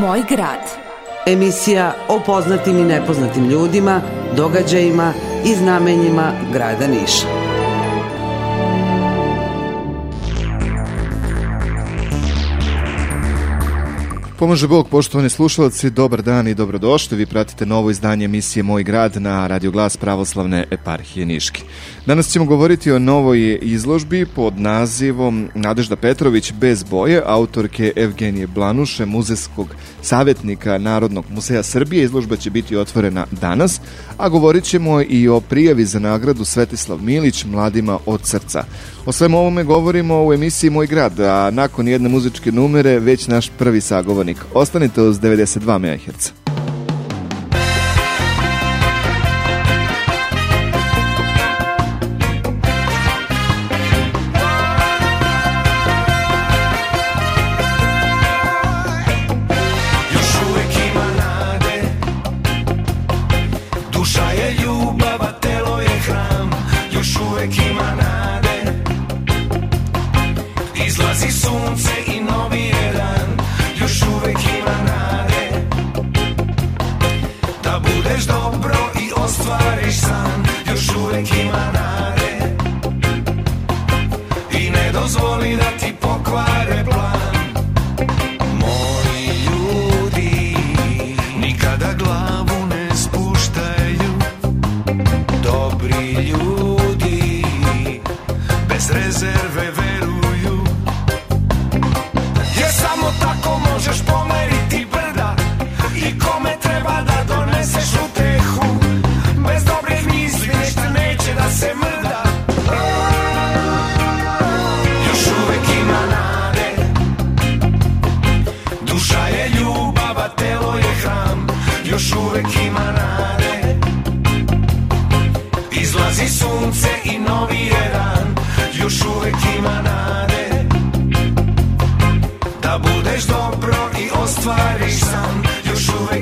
Moj grad. Emisija o poznatim i nepoznatim ljudima, događajima i znamenjima grada Niša. Pomože Bog, poštovani slušalci, dobar dan i dobrodošli. Vi pratite novo izdanje emisije Moj grad na Radio Glas pravoslavne eparhije Niški. Danas ćemo govoriti o novoj izložbi pod nazivom Nadežda Petrović bez boje, autorke Evgenije Blanuše, muzejskog savjetnika Narodnog muzeja Srbije. Izložba će biti otvorena danas, a govorit ćemo i o prijavi za nagradu Svetislav Milić Mladima od srca. O svemu ovome govorimo u emisiji Moj grad, a nakon jedne muzičke numere već naš prvi sagovornik. Ostanite uz 92 MHz.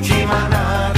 Ima nade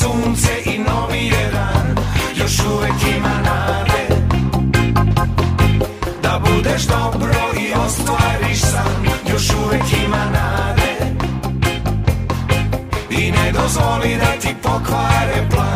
sunce i novi je dan Još uvek ima nade. Da budeš dobro i ostvariš san Još uvek ima nade. I ne dozvoli da ti pokvare plan.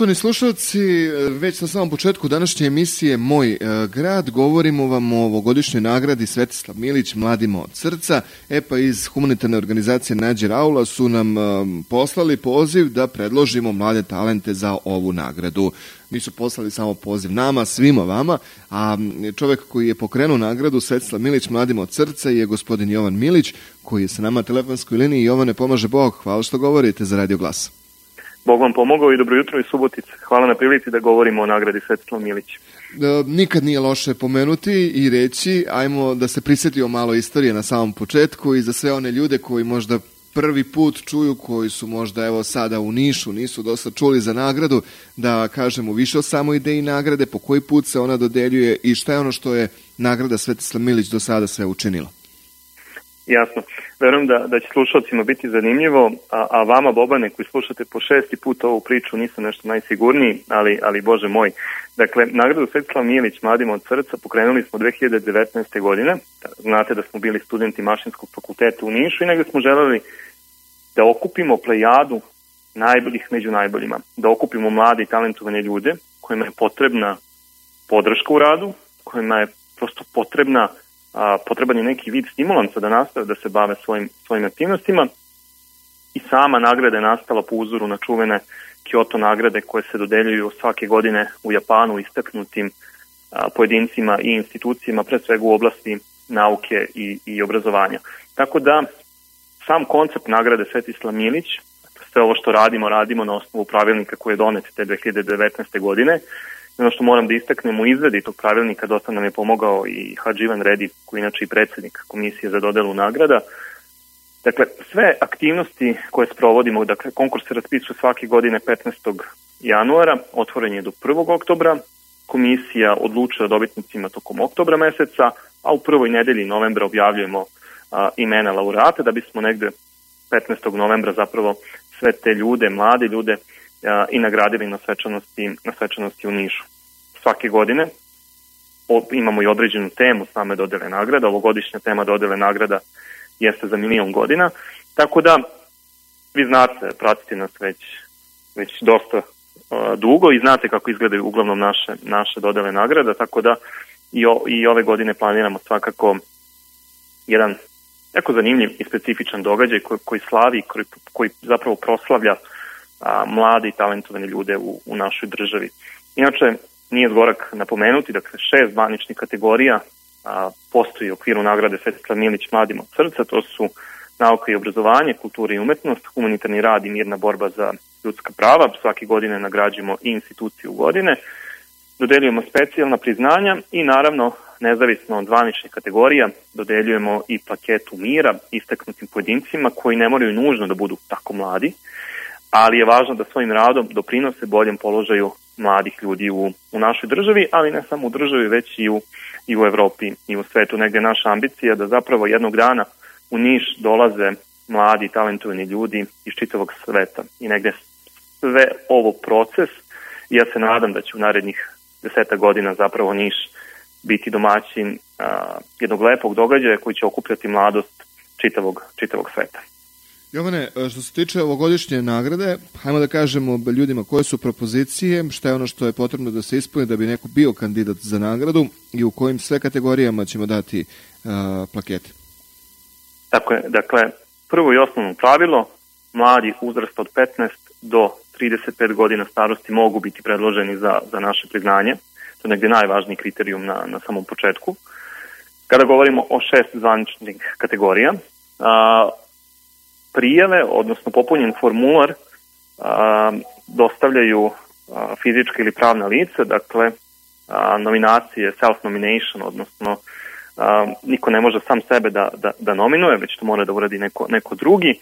Poštovani slušalci, već na samom početku današnje emisije Moj e, grad govorimo vam o ovogodišnjoj nagradi Svetislav Milić Mladima od srca. E pa iz humanitarne organizacije Nađe Raula su nam e, poslali poziv da predložimo mlade talente za ovu nagradu. Nisu poslali samo poziv nama, svima vama, a čovek koji je pokrenuo nagradu Svetislav Milić Mladima od srca je gospodin Jovan Milić, koji je sa nama na telefonskoj liniji. Jovane, pomaže Bog. Hvala što govorite za Radio Glasa. Bog vam pomogao i dobro jutro i Subotice. Hvala na prilici da govorimo o nagradi Svetislav Milić. Da, nikad nije loše pomenuti i reći, ajmo da se prisetio malo istorije na samom početku i za sve one ljude koji možda prvi put čuju, koji su možda evo sada u Nišu, nisu dosta čuli za nagradu, da kažemo više o samoj ideji nagrade, po koji put se ona dodeljuje i šta je ono što je nagrada Svetislav Milić do sada sve učinila. Jasno. Verujem da, da će slušalcima biti zanimljivo, a, a vama, Bobane, koji slušate po šesti put ovu priču, nisam nešto najsigurniji, ali, ali bože moj. Dakle, nagradu Svetislav Milić, Mladima od srca, pokrenuli smo 2019. godine. Znate da smo bili studenti Mašinskog fakulteta u Nišu i negde smo želeli da okupimo plejadu najboljih među najboljima, da okupimo mlade i talentovane ljude kojima je potrebna podrška u radu, kojima je prosto potrebna a, potreban je neki vid stimulansa da nastave da se bave svojim, svojim aktivnostima i sama nagrada je nastala po uzoru na čuvene Kyoto nagrade koje se dodeljuju svake godine u Japanu istaknutim a, pojedincima i institucijama, pre svega u oblasti nauke i, i obrazovanja. Tako da sam koncept nagrade Svetislav Milić, sve ovo što radimo, radimo na osnovu pravilnika koji je donet te 2019. godine, ono što moram da istaknem u izvedi tog pravilnika, dosta nam je pomogao i Hadži Ivan Redi, koji je inače i predsednik Komisije za dodelu nagrada. Dakle, sve aktivnosti koje sprovodimo, dakle, konkurs se raspisuje svake godine 15. januara, otvoren je do 1. oktobra, komisija odlučuje o dobitnicima tokom oktobra meseca, a u prvoj nedelji novembra objavljujemo a, imena laureata da bismo negde 15. novembra zapravo sve te ljude, mlade ljude i nagradili na svečanosti, na svečanosti u Nišu. Svake godine imamo i određenu temu same dodele nagrada, ovogodišnja tema dodele nagrada jeste za milion godina, tako da vi znate, pratite nas već, već dosta dugo i znate kako izgledaju uglavnom naše, naše dodele nagrada, tako da i, o, i ove godine planiramo svakako jedan jako zanimljiv i specifičan događaj koji, koji slavi, koji, koji zapravo proslavlja a, mlade i talentovane ljude u, u našoj državi. Inače, nije zgorak napomenuti, dakle, šest zvaničnih kategorija a, postoji u okviru nagrade Svetislav Milić mladim od srca, to su nauka i obrazovanje, kultura i umetnost, humanitarni rad i mirna borba za ljudska prava, svake godine nagrađujemo i instituciju godine, dodeljujemo specijalna priznanja i naravno nezavisno od zvaničnih kategorija dodeljujemo i plaketu mira istaknutim pojedincima koji ne moraju nužno da budu tako mladi, ali je važno da svojim radom doprinose boljem položaju mladih ljudi u, u našoj državi, ali ne samo u državi, već i u, i u Evropi i u svetu. Negde naša ambicija da zapravo jednog dana u Niš dolaze mladi, talentovani ljudi iz čitavog sveta. I negde sve ovo proces, ja se nadam da će u narednih deseta godina zapravo Niš biti domaćin a, jednog lepog događaja koji će okupljati mladost čitavog, čitavog sveta. Jovane, e, što se tiče ovogodišnje nagrade, hajmo da kažemo ljudima koje su propozicije, šta je ono što je potrebno da se ispuni da bi neko bio kandidat za nagradu i u kojim sve kategorijama ćemo dati uh, plakete. Tako je, dakle, prvo i osnovno pravilo, mladi uzrast od 15 do 35 godina starosti mogu biti predloženi za, za naše priznanje. To je negde najvažniji kriterijum na, na samom početku. Kada govorimo o šest zvaničnih kategorija, a, prijave, odnosno popunjen formular a, dostavljaju a, fizička ili pravna lica, dakle a, nominacije, self-nomination, odnosno a, niko ne može sam sebe da, da, da nominuje, već to mora da uradi neko, neko drugi.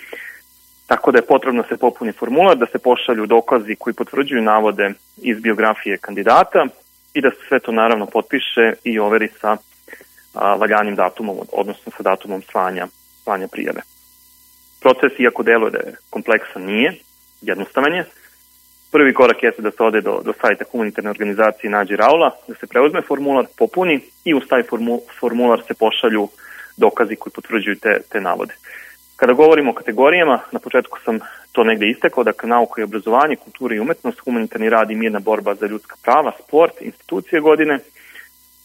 Tako da je potrebno da se popuni formular, da se pošalju dokazi koji potvrđuju navode iz biografije kandidata i da se sve to naravno potpiše i overi sa a, valjanim datumom, odnosno sa datumom slanja, slanja prijave. Proces, iako deluje da je kompleksan, nije, jednostavan je. Prvi korak jeste da se ode do, do sajta humanitarne organizacije Nađi Raula, da se preuzme formular, popuni i uz taj formu, formular se pošalju dokazi koji potvrđuju te, te navode. Kada govorimo o kategorijama, na početku sam to negde istekao, dakle nauka i obrazovanje, kultura i umetnost, humanitarni rad i mirna borba za ljudska prava, sport, institucije godine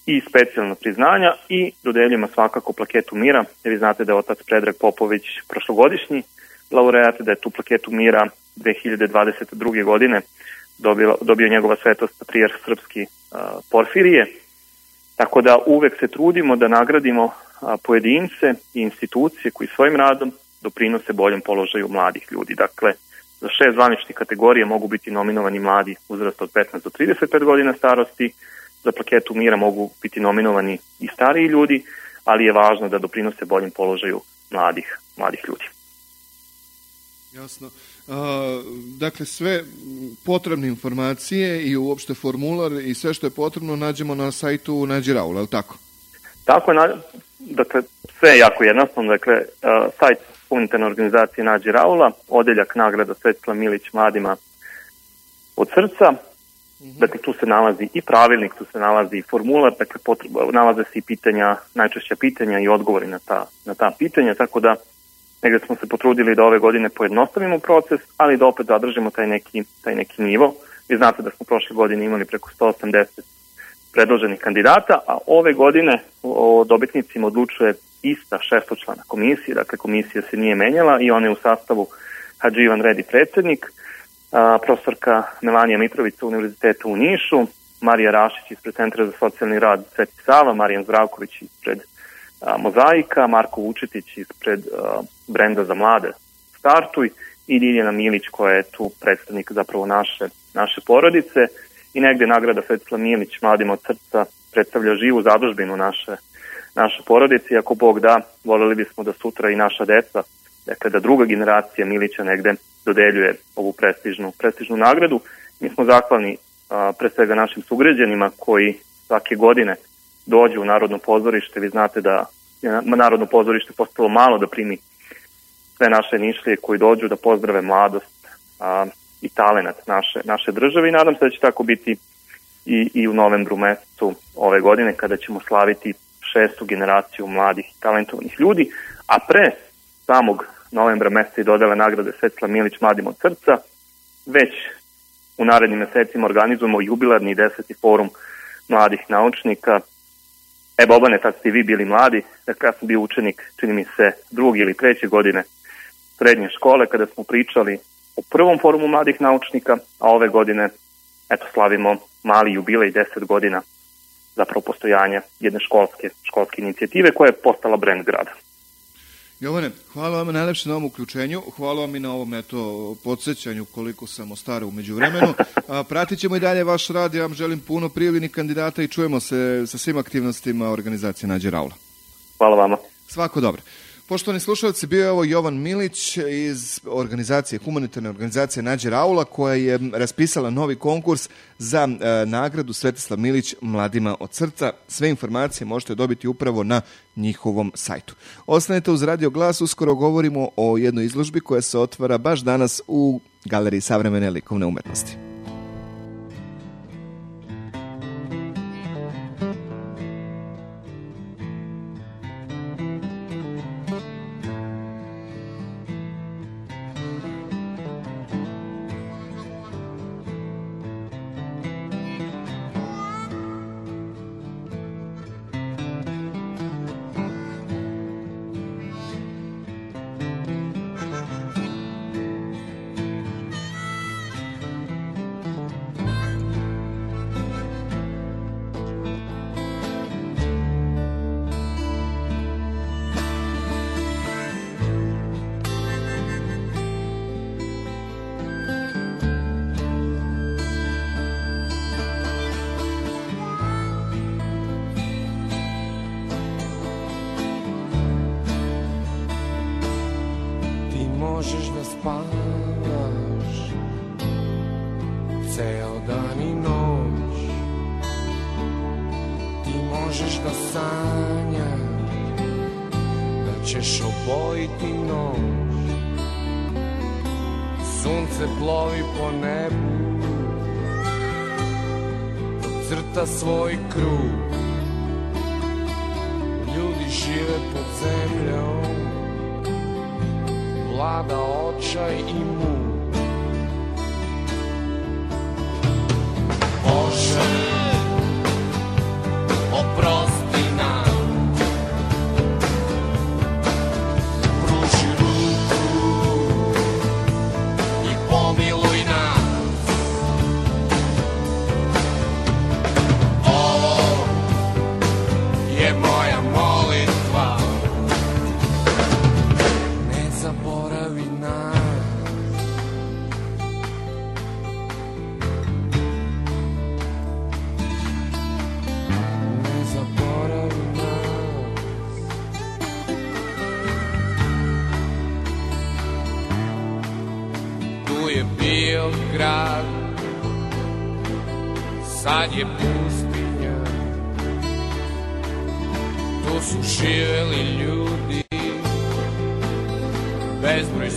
i specijalna priznanja i dodeljujemo svakako plaketu mira, jer vi znate da je otac Predrag Popović prošlogodišnji laureat, da je tu plaketu mira 2022. godine dobio, dobio njegova svetost patrijarh srpski Porfirije, tako da uvek se trudimo da nagradimo pojedince i institucije koji svojim radom doprinose boljem položaju mladih ljudi. Dakle, za šest zvaničnih kategorija mogu biti nominovani mladi uzrasta od 15 do 35 godina starosti, za plaketu mira mogu biti nominovani i stariji ljudi, ali je važno da doprinose boljem položaju mladih, mladih ljudi. Jasno. A, dakle, sve potrebne informacije i uopšte formular i sve što je potrebno nađemo na sajtu Nađi Raul, je li tako? Tako je, dakle, sve je jako jednostavno, dakle, uh, sajt humanitarne organizacije Nađi Raula, odeljak nagrada Svetla Milić mladima od srca. Dakle tu se nalazi i pravilnik, tu se nalazi i formular, dakle potreba, nalaze se i pitanja, najčešća pitanja i odgovori na ta, na ta pitanja, tako da negde smo se potrudili da ove godine pojednostavimo proces, ali da opet zadržimo taj neki, taj neki nivo. Vi znate da smo prošle godine imali preko 180 predloženih kandidata, a ove godine o dobitnicima odlučuje ista šestočlana komisija, dakle komisija se nije menjala i ona je u sastavu Hadži Ivan Redi predsednik, a, profesorka Melanija Mitrovica Univerziteta u Nišu, Marija Rašić ispred Centra za socijalni rad Sveti Sava, Marijan Zdravković ispred a, Mozaika, Marko Vučetić ispred a, Brenda za mlade Startuj i Ljiljana Milić koja je tu predstavnik zapravo naše, naše porodice. I negde nagrada Svetlana Milić mladima od srca predstavlja živu zadužbinu naše, naše porodice. I ako Bog da, voljeli bismo da sutra i naša deca, dakle da druga generacija Milića negde dodeljuje ovu prestižnu, prestižnu nagradu. Mi smo zahvalni a, pre svega našim sugrađanima koji svake godine dođu u Narodno pozorište. Vi znate da je Narodno pozorište postalo malo da primi sve naše nišlije koji dođu da pozdrave mladost a, i talenat naše, naše države i nadam se da će tako biti i, i u novembru mesecu ove godine kada ćemo slaviti šestu generaciju mladih talentovanih ljudi, a pre samog novembra meseca i dodele nagrade Svetla Milić mladim od srca, već u narednim mesecima organizujemo jubilarni deseti forum mladih naučnika. E, Bobane, tad ste vi bili mladi, dakle ja sam bio učenik, čini mi se, drugi ili treće godine srednje škole, kada smo pričali o prvom forumu mladih naučnika, a ove godine, eto, slavimo mali jubilej 10 godina zapravo postojanja jedne školske, školske inicijative koja je postala brend grada. Jovane, hvala vam najlepše na ovom uključenju, hvala vam i na ovom eto, podsjećanju koliko sam ostara umeđu vremenu. A, pratit ćemo i dalje vaš rad, ja vam želim puno prijavljenih kandidata i čujemo se sa svim aktivnostima organizacije Nađe Raula. Hvala vama. Svako dobro. Poštovani slušalci, bio je ovo Jovan Milić iz organizacije, humanitarne organizacije Nađe Raula koja je raspisala novi konkurs za e, nagradu Svetislav Milić Mladima od srca. Sve informacije možete dobiti upravo na njihovom sajtu. Ostanete uz Radio Glas, uskoro govorimo o jednoj izložbi koja se otvara baš danas u Galeriji savremene likovne umetnosti. Ćeš obojiti noć Sunce plovi po nebu Crta svoj krug. Ljudi žive pod zemljom vlada očaj i muk bio grad Sad je pustinja. Tu su živeli ljudi. Bezbroj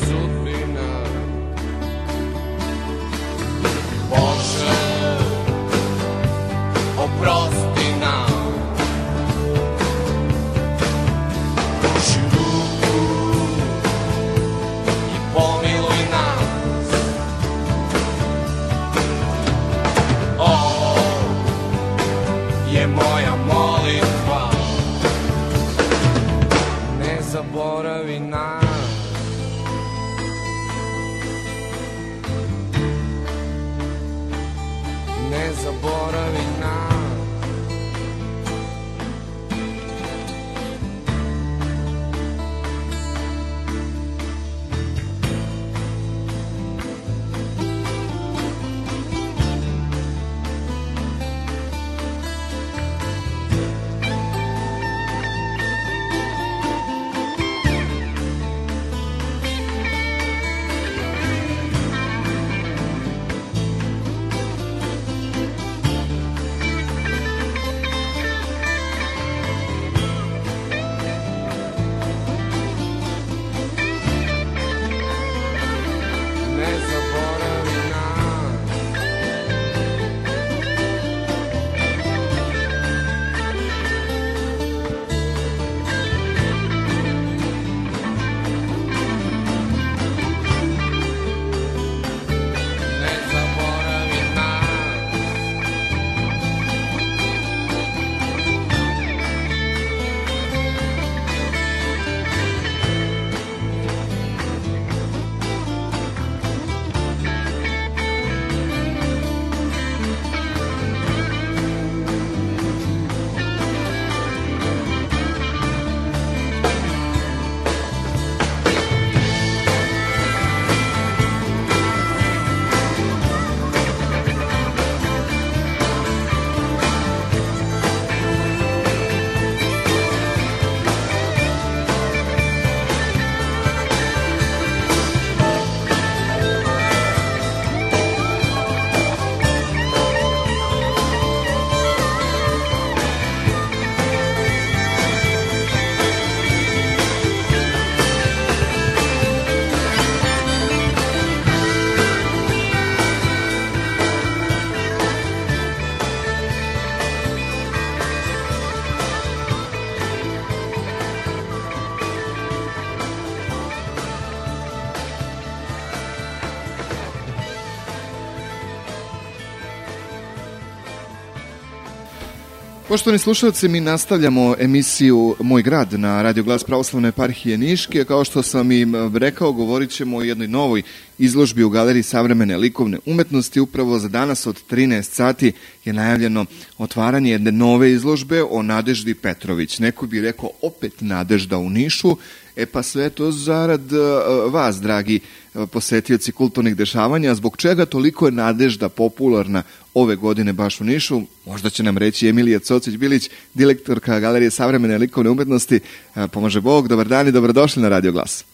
Poštovani slušalci, mi nastavljamo emisiju Moj grad na Radio Glas Pravoslavne eparhije Niške. Kao što sam im rekao, govorit ćemo o jednoj novoj izložbi u Galeriji savremene likovne umetnosti. Upravo za danas od 13 sati je najavljeno otvaranje jedne nove izložbe o Nadeždi Petrović. Neko bi rekao opet Nadežda u Nišu, E pa sve to zarad uh, vas, dragi uh, posetioci kulturnih dešavanja, zbog čega toliko je nadežda popularna ove godine baš u Nišu, možda će nam reći Emilija Cocić-Bilić, direktorka Galerije savremene likovne umetnosti. Uh, Pomaže Bog, dobar dan i dobrodošli na Radio Glas.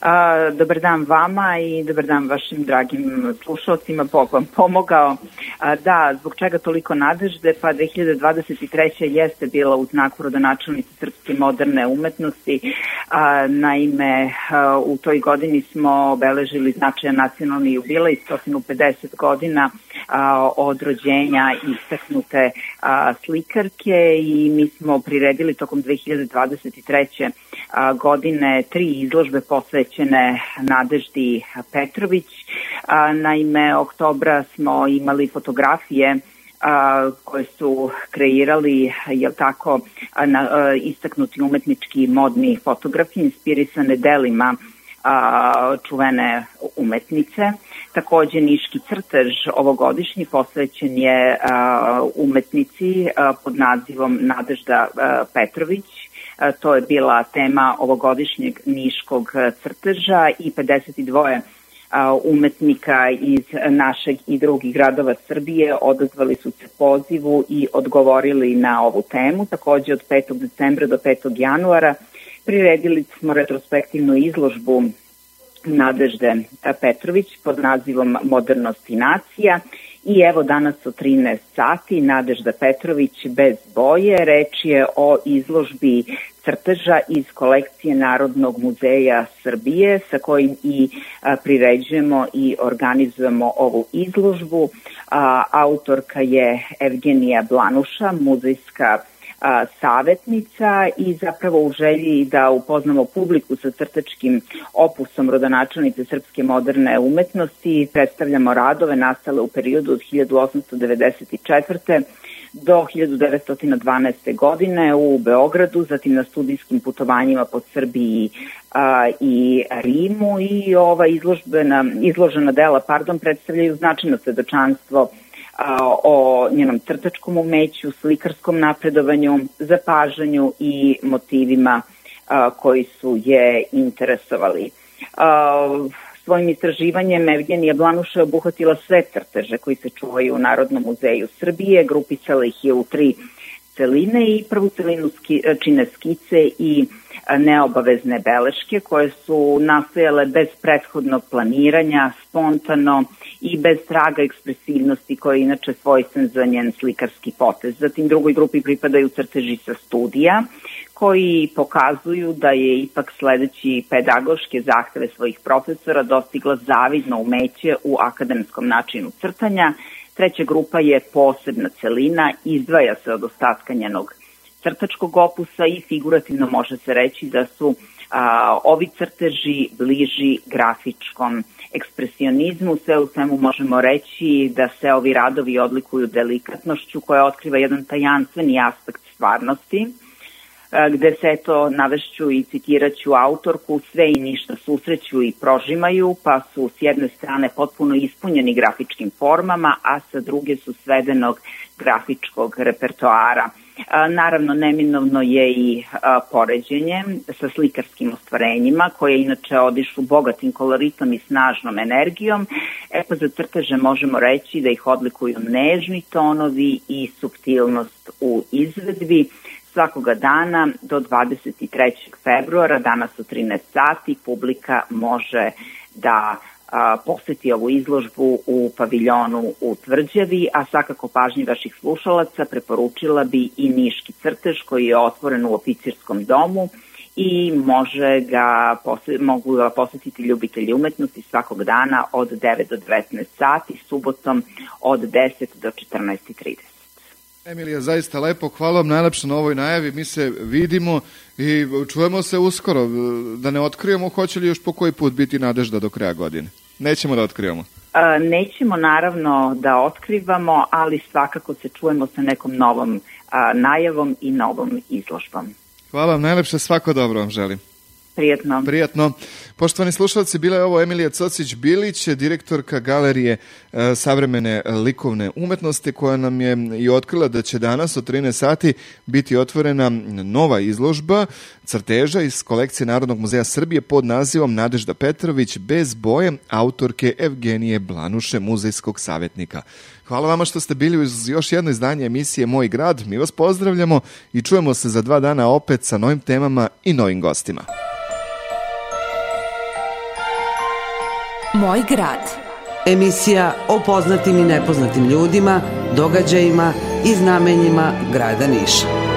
A, dobar dan vama i dobar dan vašim dragim slušalcima, Bog vam pomogao. A, da, zbog čega toliko nadežde? Pa 2023. jeste bila u znaku rodonačelnice srpske moderne umetnosti. A, naime, a, u toj godini smo obeležili značajan nacionalni jubilej, 150 godina a, od rođenja istaknute a, slikarke i mi smo priredili tokom 2023. A, godine tri izložbe posvećene posvećene Nadeždi Petrović. Naime, oktobra smo imali fotografije koje su kreirali, jel tako, na, istaknuti umetnički modni fotografi inspirisane delima čuvene umetnice. Takođe, Niški crtež ovogodišnji posvećen je umetnici pod nazivom Nadežda Petrović. A, to je bila tema ovogodišnjeg Niškog crteža i 52 umetnika iz našeg i drugih gradova Srbije odazvali su se pozivu i odgovorili na ovu temu. Takođe od 5. decembra do 5. januara priredili smo retrospektivnu izložbu Nadežde Petrović pod nazivom Modernost i nacija i evo danas u 13 sati Nadežda Petrović bez boje, reč je o izložbi crteža iz kolekcije Narodnog muzeja Srbije sa kojim i priređujemo i organizujemo ovu izložbu. Autorka je Evgenija Blanuša, muzejska a, savetnica i zapravo u želji da upoznamo publiku sa crtačkim opusom rodonačelnice srpske moderne umetnosti predstavljamo radove nastale u periodu od 1894 do 1912. godine u Beogradu, zatim na studijskim putovanjima po Srbiji a, i Rimu i ova izložbena, izložena dela pardon, predstavljaju značajno svedočanstvo a, o njenom crtačkom umeću, slikarskom napredovanju, zapažanju i motivima a, koji su je interesovali. A, svojim istraživanjem Evgenija Blanuša je obuhvatila sve crteže koji se čuvaju u Narodnom muzeju Srbije, grupisala ih je u tri celine i prvu celinu ski, čine skice i neobavezne beleške koje su nastojale bez prethodnog planiranja, spontano i bez traga ekspresivnosti koja je inače svojstven za njen slikarski potez. Zatim drugoj grupi pripadaju crteži sa studija koji pokazuju da je ipak sledeći pedagoške zahteve svojih profesora dostigla zavidno umeće u akademskom načinu crtanja. Treća grupa je posebna celina, izdvaja se od ostatka njenog crtačkog opusa i figurativno može se reći da su a, ovi crteži bliži grafičkom ekspresionizmu. Sve u svemu možemo reći da se ovi radovi odlikuju delikatnošću koja otkriva jedan tajanstveni aspekt stvarnosti gde se eto navešću i citiraću autorku, sve i ništa susreću i prožimaju, pa su s jedne strane potpuno ispunjeni grafičkim formama, a sa druge su svedenog grafičkog repertoara. Naravno, neminovno je i poređenje sa slikarskim ostvarenjima, koje inače odišu bogatim koloritom i snažnom energijom. E pa za crteže možemo reći da ih odlikuju nežni tonovi i subtilnost u izvedbi svakoga dana do 23. februara, danas u 13 sati, publika može da a, poseti ovu izložbu u paviljonu u Tvrđavi, a svakako pažnji vaših slušalaca preporučila bi i Niški crtež koji je otvoren u oficirskom domu i može ga mogu ga posetiti ljubitelji umetnosti svakog dana od 9 do 19 sati, subotom od 10 do 14.30. Emilija, zaista lepo, hvala vam najlepše na ovoj najavi, mi se vidimo i čujemo se uskoro, da ne otkrijemo hoće li još po koji put biti nadežda do kraja godine. Nećemo da otkrivamo. A, nećemo naravno da otkrivamo, ali svakako se čujemo sa nekom novom a, najavom i novom izložbom. Hvala vam najlepše, svako dobro vam želim. Prijetno. Prijetno. Poštovani slušalci, bila je ovo Emilija Cocić-Bilić, direktorka galerije e, savremene likovne umetnosti, koja nam je i otkrila da će danas od 13 sati biti otvorena nova izložba crteža iz kolekcije Narodnog muzeja Srbije pod nazivom Nadežda Petrović bez boje autorke Evgenije Blanuše, muzejskog savjetnika. Hvala vama što ste bili uz još jedno izdanje emisije Moj grad. Mi vas pozdravljamo i čujemo se za dva dana opet sa novim temama i novim gostima. Moj grad. Emisija o poznatim i nepoznatim ljudima, događajima i znamenjima grada Niša.